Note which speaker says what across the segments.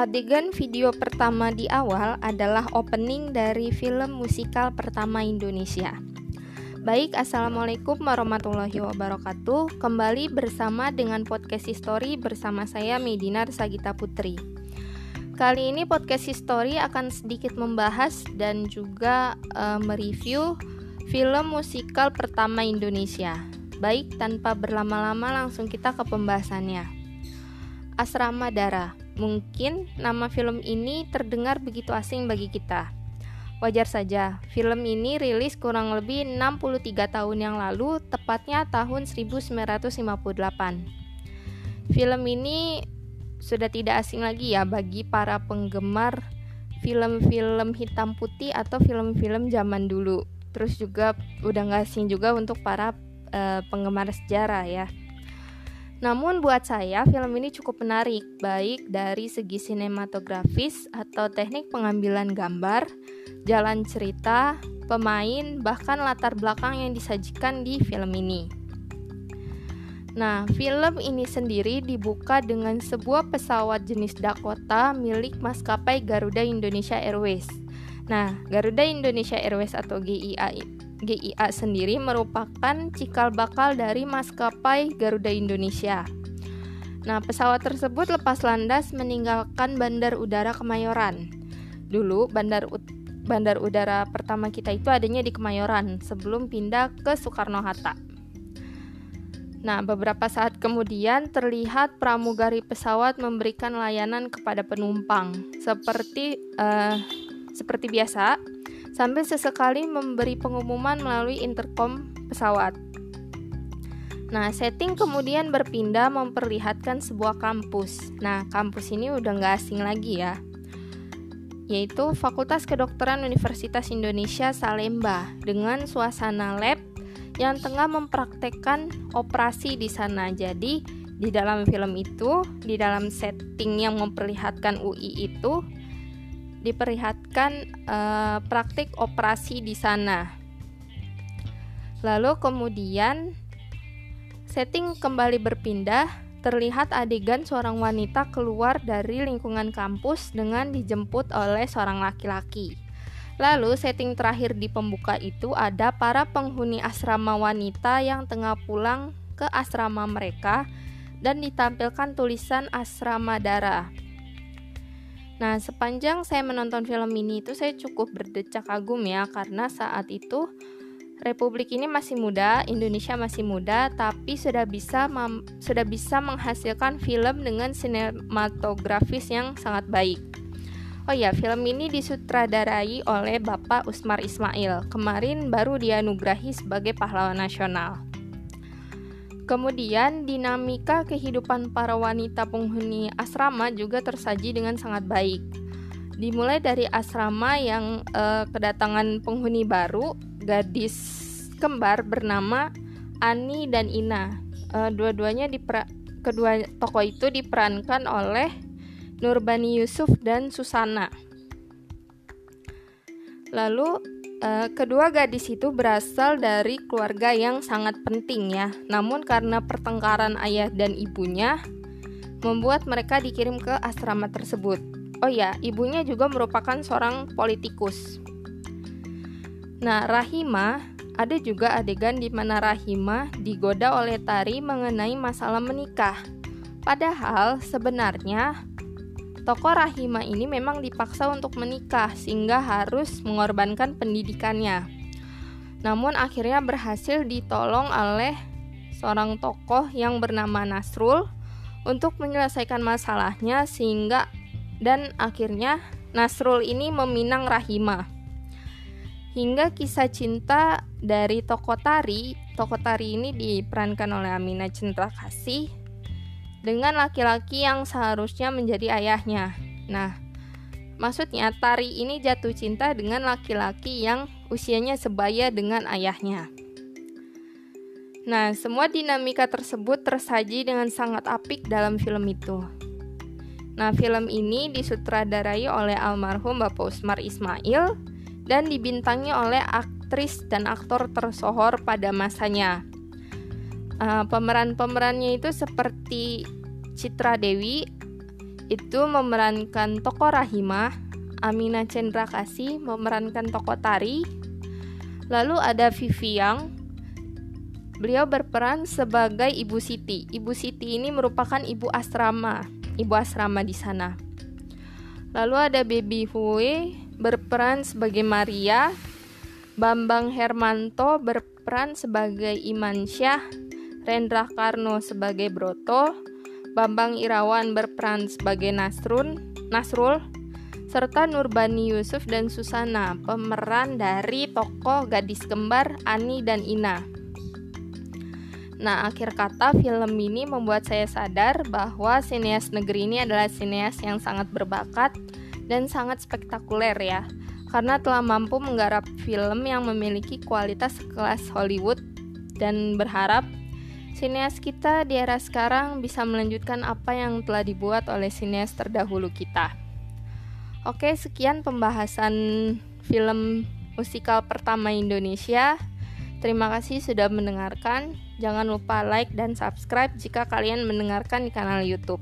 Speaker 1: Adegan video pertama di awal adalah opening dari film musikal pertama Indonesia. Baik, Assalamualaikum warahmatullahi wabarakatuh. Kembali bersama dengan Podcast History bersama saya Medinar Sagita Putri. Kali ini Podcast History akan sedikit membahas dan juga uh, mereview film musikal pertama Indonesia. Baik, tanpa berlama-lama langsung kita ke pembahasannya. Asrama Dara Mungkin nama film ini terdengar begitu asing bagi kita Wajar saja, film ini rilis kurang lebih 63 tahun yang lalu, tepatnya tahun 1958. Film ini sudah tidak asing lagi ya bagi para penggemar film-film hitam putih atau film-film zaman dulu. Terus juga udah gak asing juga untuk para uh, penggemar sejarah ya. Namun buat saya film ini cukup menarik baik dari segi sinematografis atau teknik pengambilan gambar, jalan cerita, pemain, bahkan latar belakang yang disajikan di film ini. Nah, film ini sendiri dibuka dengan sebuah pesawat jenis Dakota milik maskapai Garuda Indonesia Airways. Nah, Garuda Indonesia Airways atau GIA GIA sendiri merupakan cikal bakal dari maskapai Garuda Indonesia. Nah, pesawat tersebut lepas landas meninggalkan Bandar Udara Kemayoran. Dulu bandar bandar udara pertama kita itu adanya di Kemayoran sebelum pindah ke Soekarno Hatta. Nah, beberapa saat kemudian terlihat pramugari pesawat memberikan layanan kepada penumpang seperti uh, seperti biasa sambil sesekali memberi pengumuman melalui intercom pesawat. Nah, setting kemudian berpindah memperlihatkan sebuah kampus. Nah, kampus ini udah nggak asing lagi ya, yaitu Fakultas Kedokteran Universitas Indonesia Salemba dengan suasana lab yang tengah mempraktekkan operasi di sana. Jadi, di dalam film itu, di dalam setting yang memperlihatkan UI itu, diperlihatkan uh, praktik operasi di sana. Lalu kemudian setting kembali berpindah, terlihat adegan seorang wanita keluar dari lingkungan kampus dengan dijemput oleh seorang laki-laki. Lalu setting terakhir di pembuka itu ada para penghuni asrama wanita yang tengah pulang ke asrama mereka dan ditampilkan tulisan asrama darah. Nah, sepanjang saya menonton film ini itu saya cukup berdecak kagum ya karena saat itu Republik ini masih muda, Indonesia masih muda, tapi sudah bisa sudah bisa menghasilkan film dengan sinematografis yang sangat baik. Oh ya, film ini disutradarai oleh Bapak Usmar Ismail. Kemarin baru dianugerahi sebagai pahlawan nasional. Kemudian dinamika kehidupan para wanita penghuni asrama juga tersaji dengan sangat baik. Dimulai dari asrama yang eh, kedatangan penghuni baru, gadis kembar bernama Ani dan Ina. Eh, dua-duanya kedua tokoh itu diperankan oleh Nurbani Yusuf dan Susana. Lalu Uh, kedua gadis itu berasal dari keluarga yang sangat penting ya. Namun karena pertengkaran ayah dan ibunya membuat mereka dikirim ke asrama tersebut. Oh ya, ibunya juga merupakan seorang politikus. Nah, Rahima ada juga adegan di mana Rahima digoda oleh Tari mengenai masalah menikah. Padahal sebenarnya Tokoh Rahima ini memang dipaksa untuk menikah sehingga harus mengorbankan pendidikannya. Namun akhirnya berhasil ditolong oleh seorang tokoh yang bernama Nasrul untuk menyelesaikan masalahnya sehingga dan akhirnya Nasrul ini meminang Rahima. Hingga kisah cinta dari tokoh tari, ini diperankan oleh Amina Cendra Kasih dengan laki-laki yang seharusnya menjadi ayahnya. Nah, maksudnya Tari ini jatuh cinta dengan laki-laki yang usianya sebaya dengan ayahnya. Nah, semua dinamika tersebut tersaji dengan sangat apik dalam film itu. Nah, film ini disutradarai oleh almarhum Bapak Usmar Ismail dan dibintangi oleh aktris dan aktor tersohor pada masanya, uh, pemeran-pemerannya itu seperti Citra Dewi itu memerankan tokoh Rahimah, Amina Cendra Kasih memerankan tokoh Tari, lalu ada Vivi Yang, beliau berperan sebagai Ibu Siti. Ibu Siti ini merupakan ibu asrama, ibu asrama di sana. Lalu ada Baby Hue berperan sebagai Maria, Bambang Hermanto berperan sebagai Iman Syah, Rendra Karno sebagai Broto, Bambang Irawan berperan sebagai Nasrun, Nasrul, serta Nurbani Yusuf dan Susana, pemeran dari tokoh gadis kembar Ani dan Ina. Nah, akhir kata film ini membuat saya sadar bahwa sineas negeri ini adalah sineas yang sangat berbakat dan sangat spektakuler ya. Karena telah mampu menggarap film yang memiliki kualitas kelas Hollywood dan berharap Sineas kita di era sekarang bisa melanjutkan apa yang telah dibuat oleh sineas terdahulu kita. Oke, sekian pembahasan film musikal pertama Indonesia. Terima kasih sudah mendengarkan. Jangan lupa like dan subscribe jika kalian mendengarkan di kanal YouTube.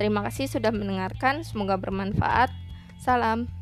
Speaker 1: Terima kasih sudah mendengarkan, semoga bermanfaat. Salam.